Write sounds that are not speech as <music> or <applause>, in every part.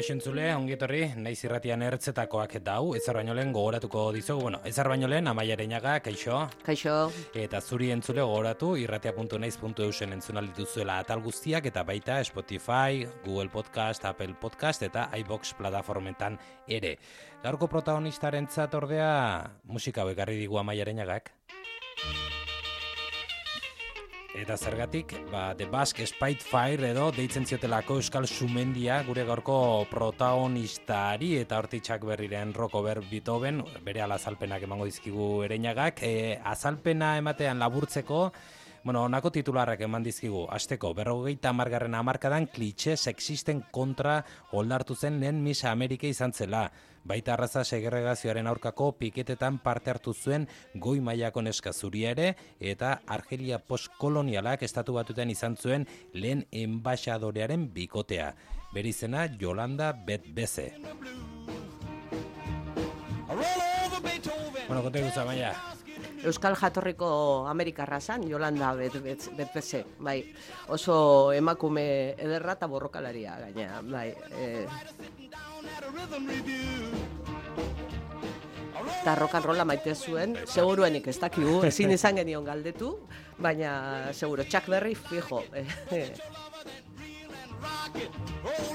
Kaixo entzule, ongietorri, naiz irratian ertzetakoak dau, ezar baino lehen gogoratuko dizugu, bueno, ezar baino lehen amaia kaixo. Kaixo. Eta zuri entzule gogoratu, irratia.naiz.eusen entzunal dituzuela atal guztiak, eta baita Spotify, Google Podcast, Apple Podcast, eta iBox plataformetan ere. Gaurko protagonistaren ordea musika bekarri digu amaia Eta zergatik, ba, The Basque Spitefire edo deitzen ziotelako Euskal Sumendia gure gaurko protagonistari eta hortitxak berriren roko ber bitoben, bere alazalpenak emango dizkigu ereñagak. E, azalpena ematean laburtzeko, Bueno, onako titularrak eman dizkigu, azteko, berrogeita amargarren amarkadan klitxe sexisten kontra oldartu zen lehen Misa Amerika izan zela. Baita arraza segregazioaren aurkako piketetan parte hartu zuen goi mailako neska ere eta Argelia postkolonialak estatu batuten izan zuen lehen enbaixadorearen bikotea. Berizena Jolanda Betbeze. Bueno, konta guza, maia. Euskal jatorriko Amerikarra zan, Jolanda Betbeze, bai. Oso emakume ederra eta borrokalaria gaina, bai. E, Eta rock and rolla maite zuen, seguruenik ez dakigu, ezin izan genion galdetu, baina seguro, Chuck Berry fijo. <laughs>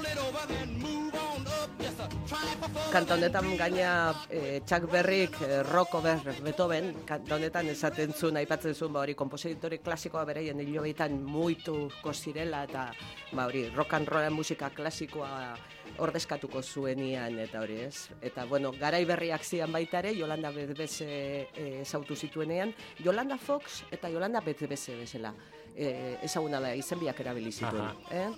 Kanta honetan gaina e, Chuck Berryk e, rock over Beethoven, kanta honetan esaten zuen, aipatzen zuen, ba hori, kompositori klasikoa bereien hilobeitan muitu zirela eta ba hori, rock and roll musika klasikoa ordezkatuko zuenian eta hori ez. Eta bueno, garai berriak zian baita ere, Yolanda Betbeze e, ezautu zituenean, Yolanda Fox eta Yolanda Betbeze bezala e, ezaguna da, izen biak erabili zituen. Eh?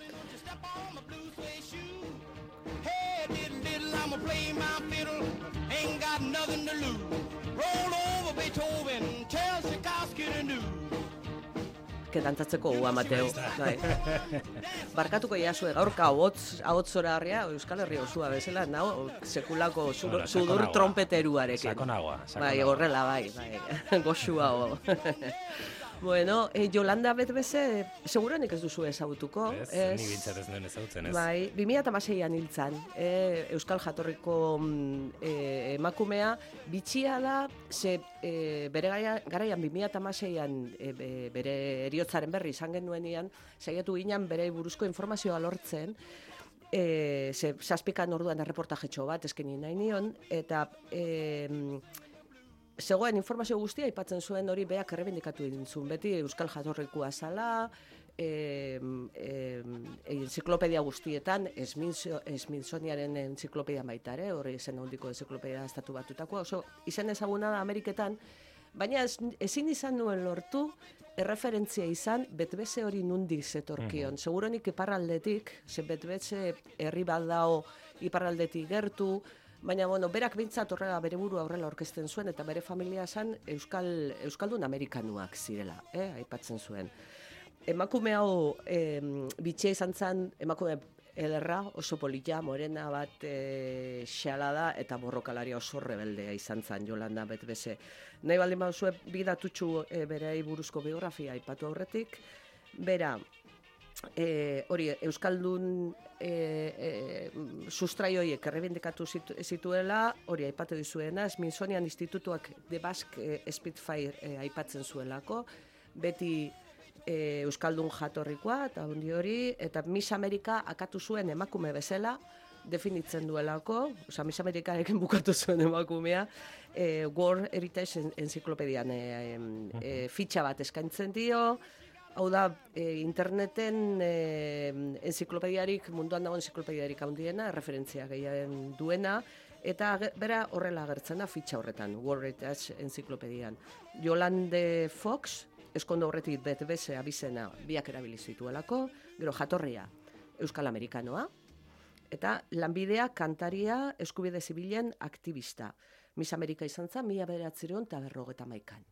Ke dantzatzeko ua Mateo. Bai. Barkatuko iazue gaurka ahotz ahotzora harria Euskal Herria osua bezala nao sekulako sudur trompeteruarekin. Sakonagoa, Bai, horrela bai, bai. <laughs> Goxua o. <laughs> Bueno, e, Yolanda Betbeze, segurenik ez duzu ezagutuko. Ez, ez, ni bintzat ez nuen ezagutzen, ez? Bai, 2006an hiltzan, e, Euskal Jatorriko e, emakumea, bitxia da, ze e, bere garaian 2006an e, bere eriotzaren berri izan genuen ian, saiatu ginen bere buruzko informazioa lortzen, e, ze saspikan orduan erreportajetxo bat eskenin nahi nion, eta... E, zegoen informazio guztia aipatzen zuen hori beak errebindikatu egin zuen. Beti Euskal Jatorrikoa zala, e, e, enziklopedia guztietan, Smithsoniaren enziklopedia baita ere, hori zen hondiko enziklopedia estatu batutako, oso izen ezaguna da Ameriketan, baina ezin izan nuen lortu, erreferentzia izan, betbeze hori nundi zetorkion. Mm -hmm. Seguronik iparraldetik, ze betbeze herri bat dao iparraldetik gertu, Baina, bueno, berak bintzat horrela bere buru aurrela orkesten zuen, eta bere familia esan Euskal, Euskaldun Amerikanuak zirela, eh, aipatzen zuen. Emakume hau e, bitxea izan zen, emakume ederra, oso polita, morena bat e, xala da, eta borrokalaria oso rebeldea izan zen, Jolanda Betbeze. Nahi baldin baduzue, bidatutxu e, bere buruzko biografia aipatu aurretik, bera, e, hori Euskaldun e, e, sustraioiek errebindikatu zituela, hori aipatu dizuena, Smithsonian Institutuak de Basque Spitfire e, aipatzen zuelako, beti e, Euskaldun jatorrikoa, eta hundi hori, eta Miss Amerika akatu zuen emakume bezala, definitzen duelako, oza, Miss Amerikarekin <laughs> bukatu zuen emakumea, e, World Heritage Encyclopedian e, e, fitxa bat eskaintzen dio, Hau da, e, interneten e, enziklopediarik, munduan dago enziklopediarik handiena, referentzia gehien duena, eta bera horrela agertzen da fitxa horretan, World Heritage enziklopedian. Jolande Fox, eskondo horretik betbeze abizena biak erabilizituelako, gero jatorria Euskal Amerikanoa, eta lanbidea kantaria eskubide zibilen aktivista. Miss Amerika izan zen, mila bederatzireon eta berrogeta maikan.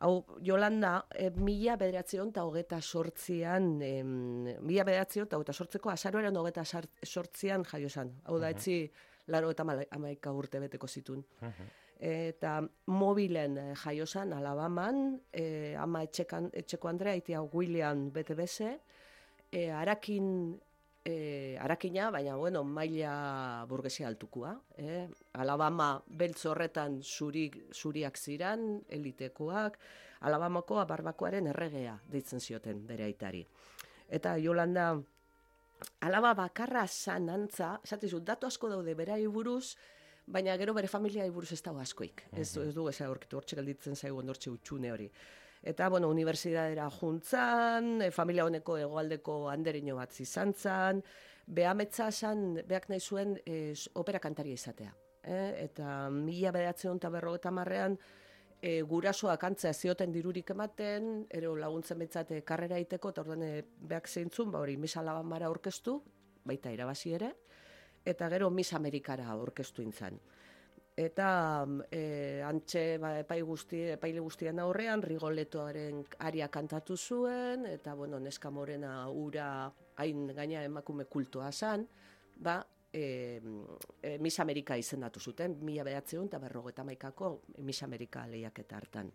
Hau, Jolanda, e, mila bederatzion eta hogeta sortzian, e, mila bederatzion eta hogeta sortzeko azaroaren hogeta sortzian jaio zen. Hau da, etzi, laro eta amaika urte beteko zitun. Eta mobilen eh, jaio zen, alabaman, e, ama etxekan, etxeko Andrea, itia William beze, e, arakin e, arakina, baina bueno, maila burgesia altukua. Eh? Alabama beltz horretan zuri, zuriak ziran, elitekoak, Alabamako barbakoaren erregea deitzen zioten bere aitari. Eta Jolanda, alaba bakarra zan antza, esatizu, datu asko daude berai buruz, baina gero bere familia buruz ez dago askoik. Ez, ez du, ez aurkitu hortxe galditzen zaigu ondortxe utxune hori. Eta, bueno, unibertsitatera juntzan, e, familia honeko egoaldeko anderino bat izan zan, behametza esan, beak nahi zuen e, opera kantaria izatea. E, eta mila bedatzen eta berrogeta marrean, e, gurasoa kantzea zioten dirurik ematen, ero laguntzen betzate karrera iteko, eta orduan e, beak zeintzun, ba hori, misa laban mara orkestu, baita irabazi ere, eta gero Miss Amerikara orkestu intzan eta e, antxe ba, epai guzti, epaile guztien aurrean Rigoletoaren aria kantatu zuen eta bueno, Neska Morena ura hain gaina emakume kultoa san, ba e, e, Miss Amerika izendatu zuten, mila behatzeun eta berrogeta maikako Miss Amerika lehiaketa hartan.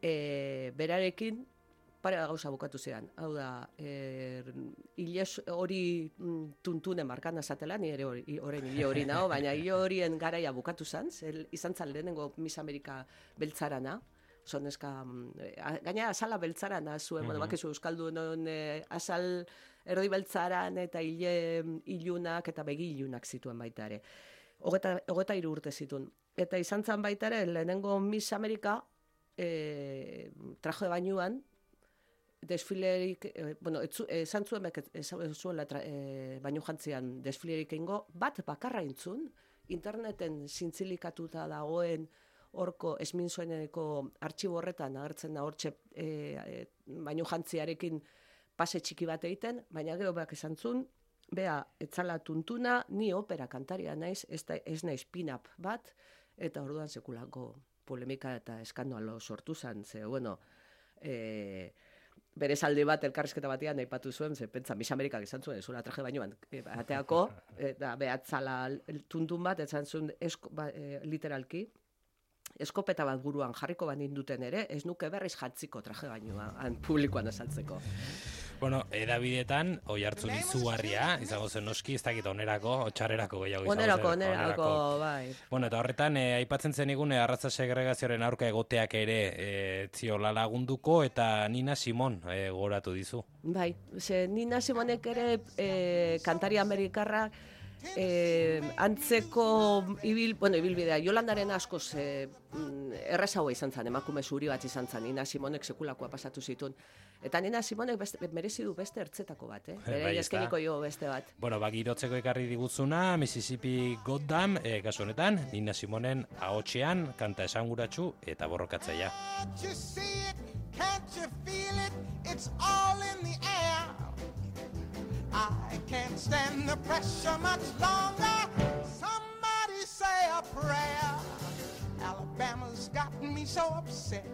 E, berarekin pare gauza bukatu zean. Hau da, er, iles hori mm, tuntune markan azatela, ni ere hori, hile hori nao, <laughs> baina hile horien garaia bukatu zan, zel, izan zan lehenengo Miss Amerika beltzarana, son eska, mm, gaina azala beltzarana zuen, mm -hmm. bueno, bakizu euskaldu e, azal erodi beltzaran eta hile ilunak eta begi ilunak zituen baita ere. Hogeta, hogeta iru urte zituen. Eta izan zan baita ere, lehenengo Miss Amerika, e, traje bainuan, desfilerik, e, bueno, esan zuen zuen letra, e, baino jantzian desfilerik ingo, bat bakarra intzun, interneten zintzilikatuta dagoen horko esmin zueneko artxibo horretan agertzen da hortxe e, e, baino jantziarekin pase txiki bat egiten, baina gero beak esan zuen, bea, etzala tuntuna, ni opera kantaria naiz, ez, da, ez naiz pin-up bat, eta orduan sekulako polemika eta eskandalo sortu zan, ze, bueno, e, bere salde bat elkarrizketa batean aipatu zuen, ze pentsa Miss Amerikak izan zuen, zura traje baino e, ateako, <laughs> eta behatzala tuntun bat, esan zuen esko, ba, e, literalki, eskopeta bat buruan jarriko bat duten ere, ez nuke berriz jantziko traje bainoa, publikoan esaltzeko. Bueno, edabidetan, oi hartzun izugarria, izango zen noski, ez dakit onerako, otxarrerako gehiago izango Onerako, onerako, bai. Bueno, eta horretan, eh, aipatzen zen igun, eh, arratza segregazioaren aurka egoteak ere eh, ziola lagunduko, eta Nina Simon eh, goratu dizu. Bai, ze Nina Simonek ere eh, kantari amerikarra, eh, antzeko ibil, bueno, ibilbidea, Jolandaren asko ze mm, errezaua izan zen, emakume zuri bat izan zen, Nina Simonek sekulakoa pasatu zituen. Eta Nina Simonek beste, merezi du beste ertzetako bat, eh? <laughs> Bere bai, jo beste bat. Bueno, bak irotzeko ekarri diguzuna, Mississippi Goddam, eh, kasu honetan, Nina Simonen ahotxean, kanta esanguratsu eta borrokatzaia. Can't you feel it? It's all in the air. I can't stand the pressure much longer. Somebody say a prayer. Alabama's gotten me so upset.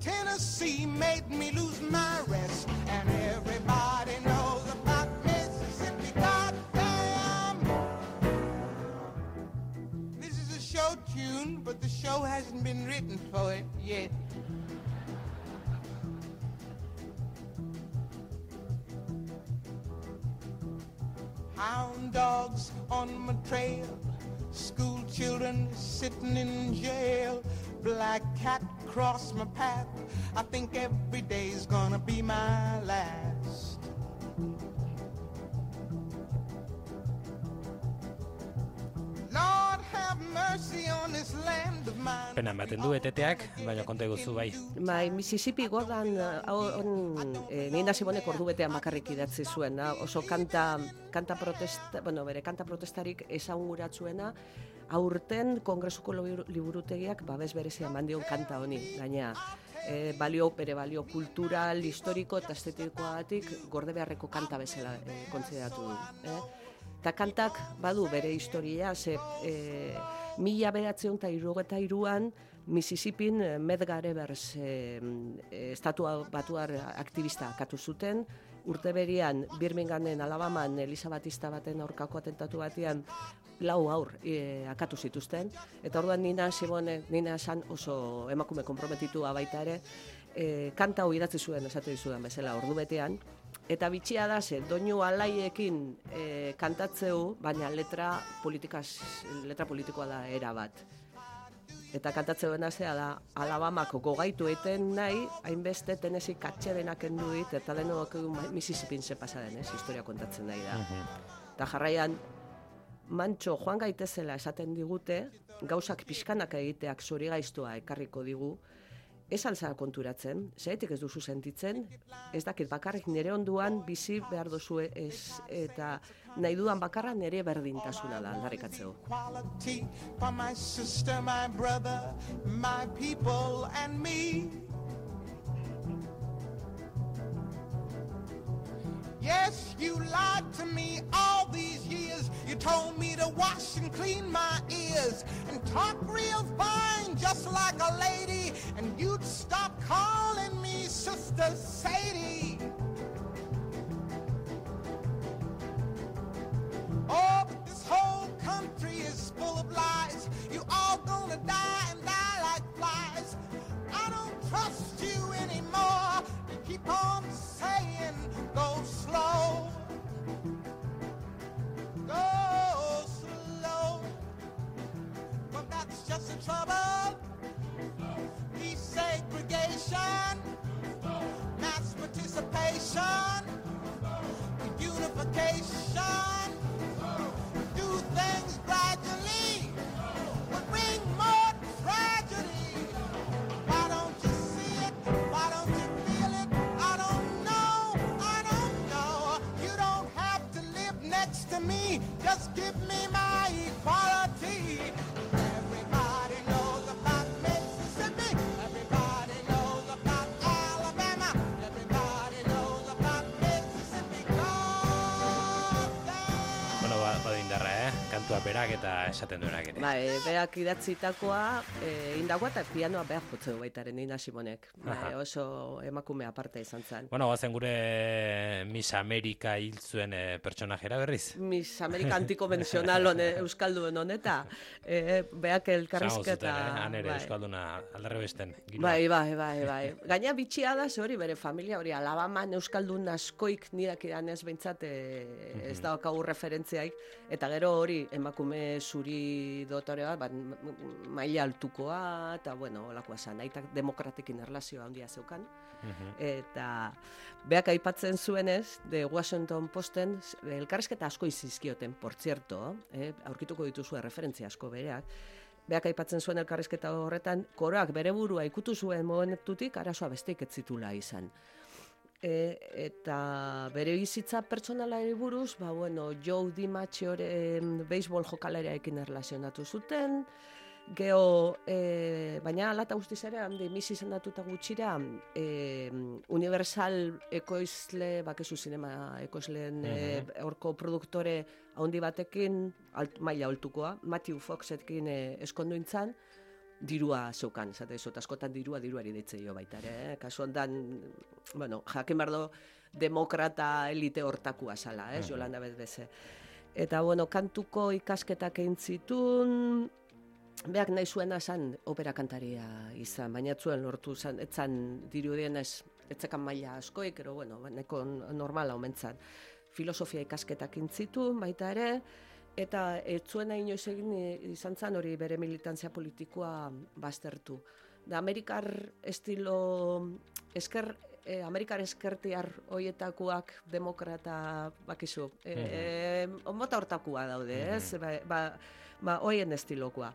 Tennessee made me lose my rest. And everybody knows about Mississippi. Goddamn. This is a show tune, but the show hasn't been written for it yet. Hound dogs on my trail, school children sitting in jail, black cat cross my path. I think every day's gonna be my last. Pena ematen du eteteak, baina konta eguzu bai. Bai, Mississippi gordan, on, e, nina Simonek ordu betean bakarrik idatzi zuen, oso kanta, kanta protesta, bueno, bere kanta protestarik esaguratzuena, aurten kongresuko liburutegiak babes berezia mandion kanta honi, gaina e, balio, bere balio kultural, historiko eta estetikoatik gorde beharreko kanta bezala e, kontsideratu du. Eh? Eta kantak badu bere historia, ze e, mila beratzeun eta irugeta iruan, Mississippin eh, Medgar Evers e, estatua batuar aktivista akatu zuten, urte berian Birminghamen Alabaman Elisa Batista baten aurkako atentatu batean lau aur e, akatu zituzten, eta orduan Nina Simone, Nina San oso emakume komprometitua baita ere, e, kanta hau idatzi zuen esate dizudan bezala ordu betean, Eta bitxia da ze, doinu alaiekin e, kantatzeu, baina letra, politikaz, letra politikoa da era bat. Eta kantatzeu dena zea da, Alabamako gogaitu eten nahi, hainbeste tenesi katxe denak enduit, eta denok Mississippi ze pasa ez, historia kontatzen nahi da. Eta jarraian, mantxo joan gaitezela esaten digute, gauzak pixkanak egiteak zori gaiztua ekarriko digu, ez alza konturatzen, zaitik ez duzu sentitzen, ez dakit bakarrik nire onduan bizi behar duzu ez, eta nahi dudan bakarra nire berdintasuna da aldarrikatzeo. Yes, you lied to me all these years. You told me to wash and clean my ears and talk real fine, just like a lady. And you'd stop calling me Sister Sadie. To me. Just give me my equality. Kantua berak eta esaten duenak ere. Bai, berak idatzitakoa, e, indagoa eta pianoa behar jotzeu baitaren Nina Simonek. Bai, oso emakume aparte izan zen. Bueno, bazen gure Miss America hil zuen eh, pertsonajera berriz. Miss Amerika <laughs> antikonvenzional hone, Euskalduen honeta. E, beak Zango elkarrizketa... eh? Han ere bai. Euskalduna aldarre besten. Bai, bai, bai, bai. Gaina bitxia da, hori bere familia hori, Alabaman Euskaldun askoik nidak idan ez behintzat e, ez daukagu referentziaik, eta gero hori emakume zuri dotorea, bat, m- maila altukoa, eta bueno, olakoa zan, aitak demokratekin erlazioa handia zeukan, Mhm. eta beak aipatzen zuenez, de Washington Posten, elkarrizketa asko izizkioten, por cierto, eh, aurkituko dituzu referentzia asko bereak, Beak aipatzen zuen elkarrizketa horretan, koroak bere burua ikutu zuen momentutik arazoa besteik ez zitula izan. E, eta bere bizitza pertsonalari buruz, ba, bueno, Joe DiMaggioren beisbol jokalariarekin erlazionatu zuten, Geho, e, baina alata guztiz ere, handi misi izendatuta gutxira, e, Universal ekoizle, bakezu zinema ekoizleen e, horko produktore handi batekin, alt, maila oltukoa, Matthew Foxekin e, eskonduintzan, dirua zeukan, esate dizut, askotan dirua diruari deitze jo baita ere, eh? kasu hondan, bueno, jakin bardo demokrata elite hortakua zala, ez, Jolanda Bezbeze. Eta, bueno, kantuko ikasketak egin zitun, Beak nahi zuena zan opera kantaria izan, baina zuen lortu zan, etzan dirudien ez, etzekan maila askoik, ero bueno, neko normala omentzan. Filosofia ikasketak intzitun, baita ere, eta ez zuena inoiz egin izan zan hori bere militantzia politikoa baztertu. Da Amerikar estilo, esker, eh, Amerikar eskertiar hoietakoak demokrata bakizu. E, e, mota hortakoa daude, ez? Ba, ba, ba, hoien estilokoa.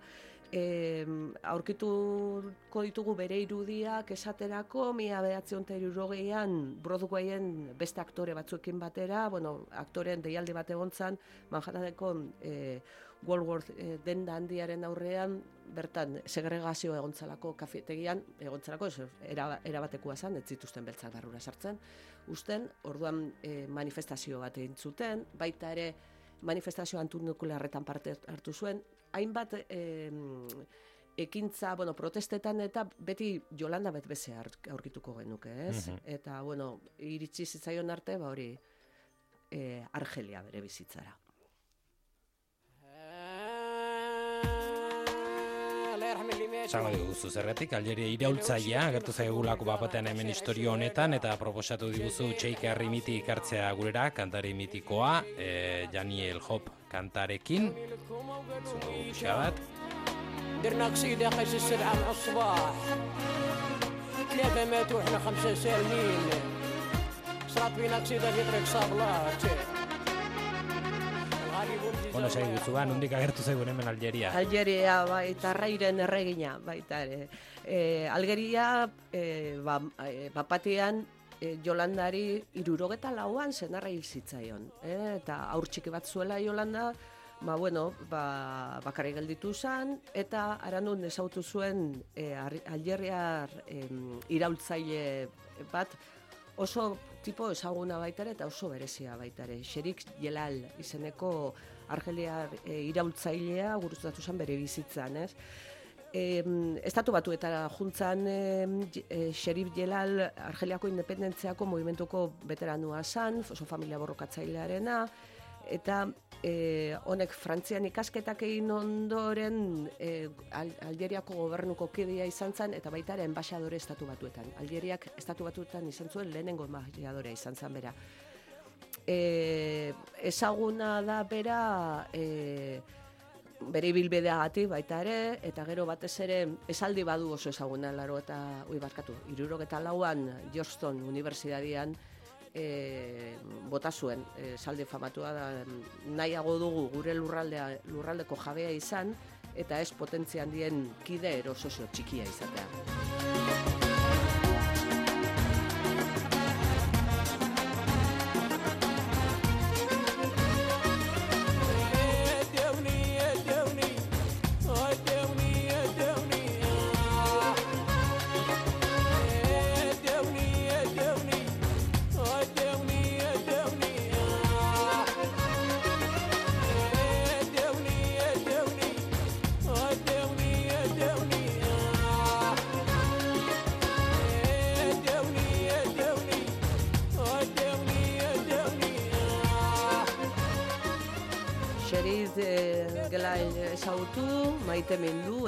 E, aurkituko ditugu bere irudiak esaterako, mila behatzion irurogeian Broadwayen beste aktore batzuekin batera, bueno, aktoren deialdi bat egontzan, Manhattaneko e, Woolworth e, denda handiaren aurrean, bertan segregazio egontzalako kafetegian, egontzalako ez, era, erabatekoa zen, ez zituzten beltzak barrura sartzen, usten, orduan e, manifestazio bat egin zuten, baita ere manifestazio antunikularretan parte hartu zuen, hainbat e, ekintza, bueno, protestetan eta beti Jolanda betbeze aurkituko genuke, ez? Mhm. Eta, bueno, iritsi zitzaion arte, ba hori, e, Argelia bere bizitzara. Zango diguzu zerretik, Algeria iraultzaia, gertu zaigulako bapatean hemen historio honetan, eta proposatu diguzu txeike harri miti ikartzea gurera, kantari mitikoa, e, Janiel Hop kantarekin, zungo pixka bat. درنا قصيدة قيس السرعة مع الصباح ثلاثة ماتوا احنا خمسة سالمين صارت بينا قصيدة في طريق صابلات Bueno, sai gutzu ba, nondik agertu zaigun hemen Algeria? Algeria, bai, eta rairen erregina, baita ere. E, Algeria, e, ba, e, bapatean, e, Jolandari irurogeta lauan zenarra hil zitzaion. E, eta aur txiki bat zuela Jolanda, ba, bueno, ba, bakarri gelditu zen, eta aranun ezautu zuen e, Algeriar e, iraultzaile bat, oso tipo ezaguna baitare eta oso berezia baitare. Xerik Jelal izeneko Argeliar e, iraultzailea guruzatu zen bere bizitzan, ez? E, estatu eta juntzan e, Xerif Jelal Argeliako independentziako movimentuko veteranua zan, oso familia borrokatzailearena, eta e, honek Frantzian ikasketak egin ondoren e, Algeriako gobernuko kidea izan zen, eta baita ere enbaixadore estatu batuetan. Algeriak estatu batuetan izan zuen lehenengo enbaixadore izan zen bera. E, ezaguna da bera e, bere ibilbidea gati baita ere, eta gero batez ere esaldi badu oso ezaguna laro eta ui barkatu, irurok eta lauan Georgetown Universidadian e, bota zuen e, salde famatua da nahiago dugu gure lurraldea lurraldeko jabea izan eta ez potentzia handien kide ero sozio txikia izatea.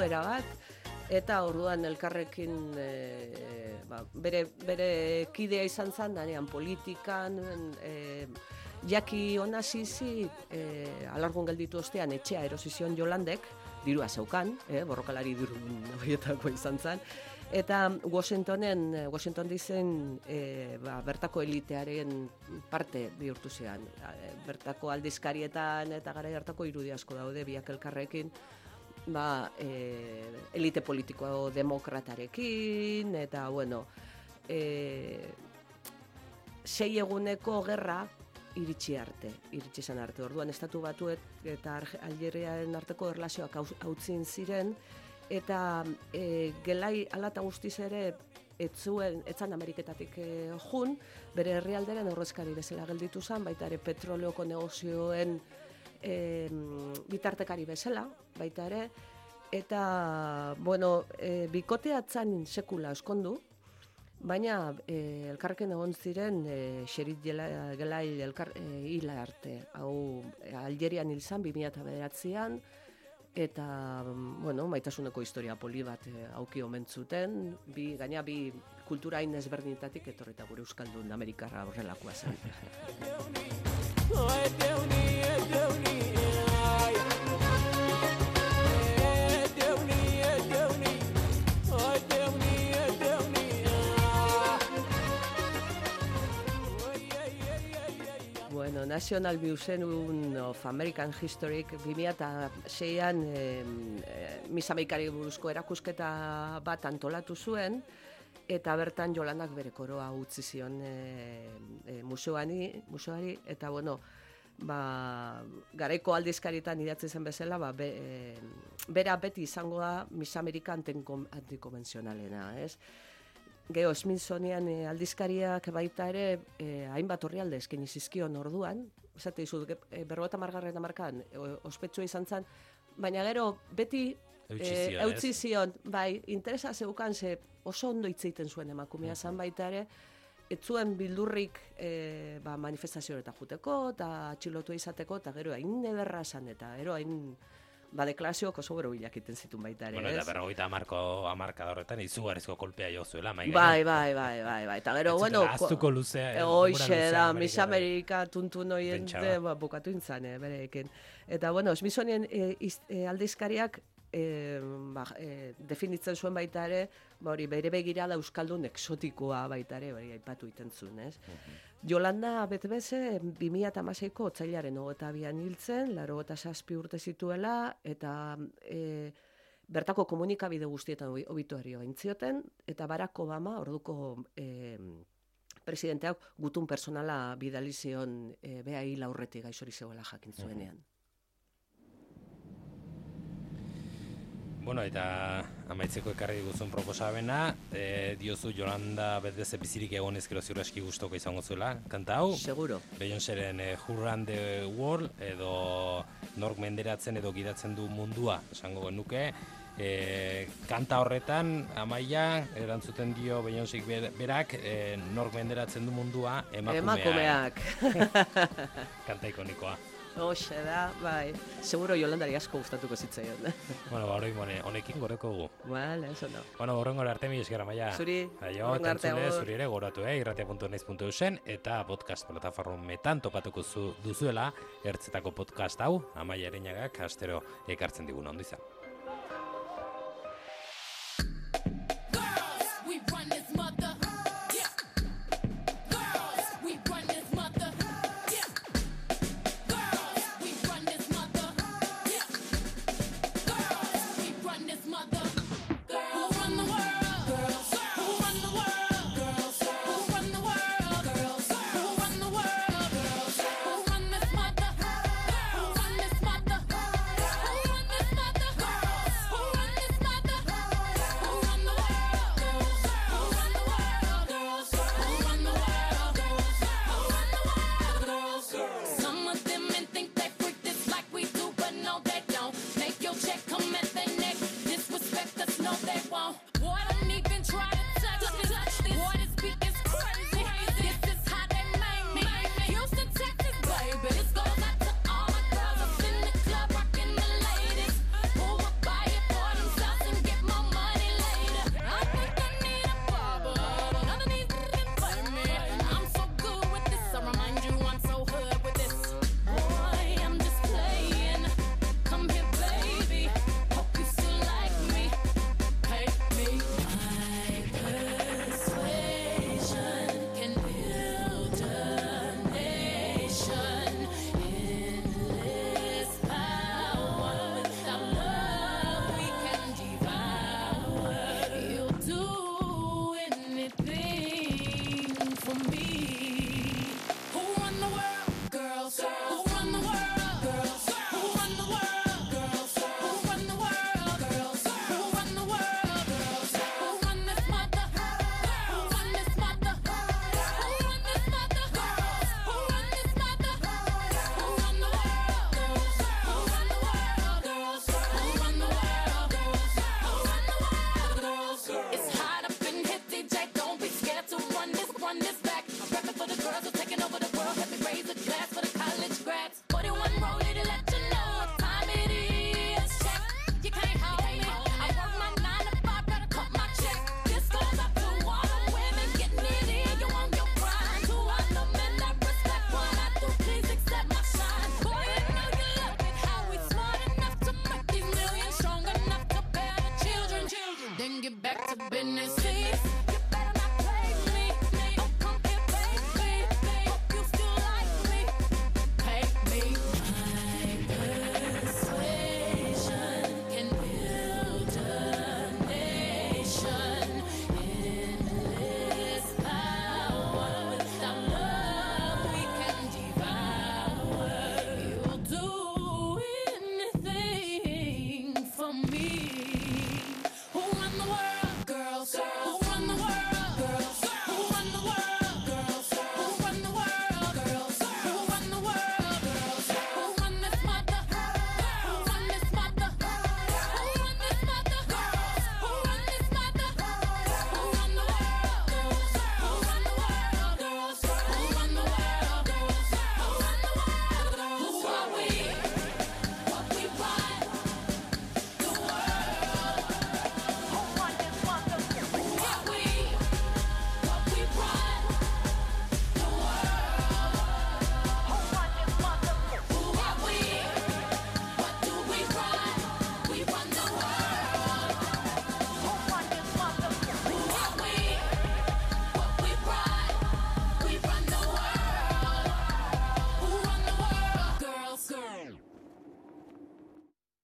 Mindu, erabat, eta orduan elkarrekin e, ba, bere, bere kidea izan zen, danean politikan, e, jaki ona zizi, e, alargun gelditu ostean, etxea erosizion jolandek, dirua zeukan, e, borrokalari diru <laughs> horietako izan zen, Eta Washingtonen, Washington dizen e, ba, bertako elitearen parte bihurtu zean. Bertako aldizkarietan eta gara hartako irudi asko daude biak elkarrekin ba, e, elite politiko demokratarekin, eta, bueno, e, sei eguneko gerra iritsi arte, iritsi zen arte. Orduan, estatu batuet eta Algeriaren arteko erlazioak hautzin ziren, eta e, gelai alata guztiz ere etzuen, etzan Ameriketatik e, jun, bere herrialderen horrezkari bezala gelditu zen, baita ere petroleoko negozioen e, bitartekari bezala, baita ere, eta, bueno, e, bikoteatzen sekula eskondu, baina e, elkarken egon ziren e, xerit gelail elkar, e, hila arte, hau Algerian hil zan, 2009an, eta, bueno, maitasuneko historia poli bat e, auki omen zuten, bi, gaina bi kultura hain ezberdinetatik etorreta gure Euskaldun Amerikarra horrelakoa zen. Bueno, National Museum of American History 2006an eh, Miss Amerikari buruzko erakusketa bat antolatu zuen eta bertan Jolandak bere koroa utzi zion e, e, museoani, museoari eta bueno, ba, garaiko aldizkaritan idatzi zen bezala, ba, be, e, bera beti izango da Miss Amerika antikonvenzionalena, ez? Geo, Smithsonian e, aldizkariak baita ere, e, hainbat horri alde esken izizkion orduan, esate izut, e, berroeta margarren amarkan, e, ospetsua izan zen, baina gero, beti eutzi zion, bai, interesa zeukan ze oso ondo itzeiten zuen emakumea zan baita ere, ez zuen bildurrik e, ba, manifestazio eta juteko, eta atxilotu izateko, eta gero hain ederra esan, eta gero hain ba, deklaraziok oso bero bilakiten zitun baita ere, Bueno, eta berrogeita amarko amarka horretan izugarrizko kolpea jo zuela, mai Bai, bai, bai, bai, bai. Eta gero, bueno... ko- Aztuko luzea. eh, luzea da, Miss. Amerika tuntun hoien ba. bukatu intzan, eh, bereekin. Eta, bueno, Smithsonian e, iz, e, aldizkariak e, ba, e, definitzen zuen baita ere, ba, hori, bere begirada euskaldun eksotikoa baita ere, hori aipatu iten zuen, ez? Jolanda betebeze 2006ko otzailaren hogeta bian hiltzen, laro eta saspi urte zituela, eta e, bertako komunikabide guztietan obi- obituario aintzioten, eta Barack Obama, orduko e, presidenteak gutun personala bidali zion e, bea hil aurretik gaixori zegoela jakin zuenean. Bueno, eta amaitzeko ekarri diguzun proposamena, e, diozu Jolanda bedeze bizirik egon ezkero ziur aski gustoko izango zuela, kanta hau, Seguro. Beyoncéren e, Who Run the World edo nork menderatzen edo gidatzen du mundua, esango genuke, e, kanta horretan amaia erantzuten dio Beyoncék ber- berak e, nork menderatzen du mundua emakumea. Emakumeak. <laughs> Kanta ikonikoa. Hoxe da, bai. Seguro Jolandari asko gustatuko zitzaion. <laughs> Bueno, ba, oroin bone, honekin goreko gu. Vale, eso no. Bueno, horrengo arte mi esker amaia. Zuri, Aio, agur. zuri ere goratu, eh, irratia.naiz.eusen eta podcast plataformetan topatuko zu, duzuela, ertzetako podcast hau, amaia erinagak astero ekartzen digun ondo izan.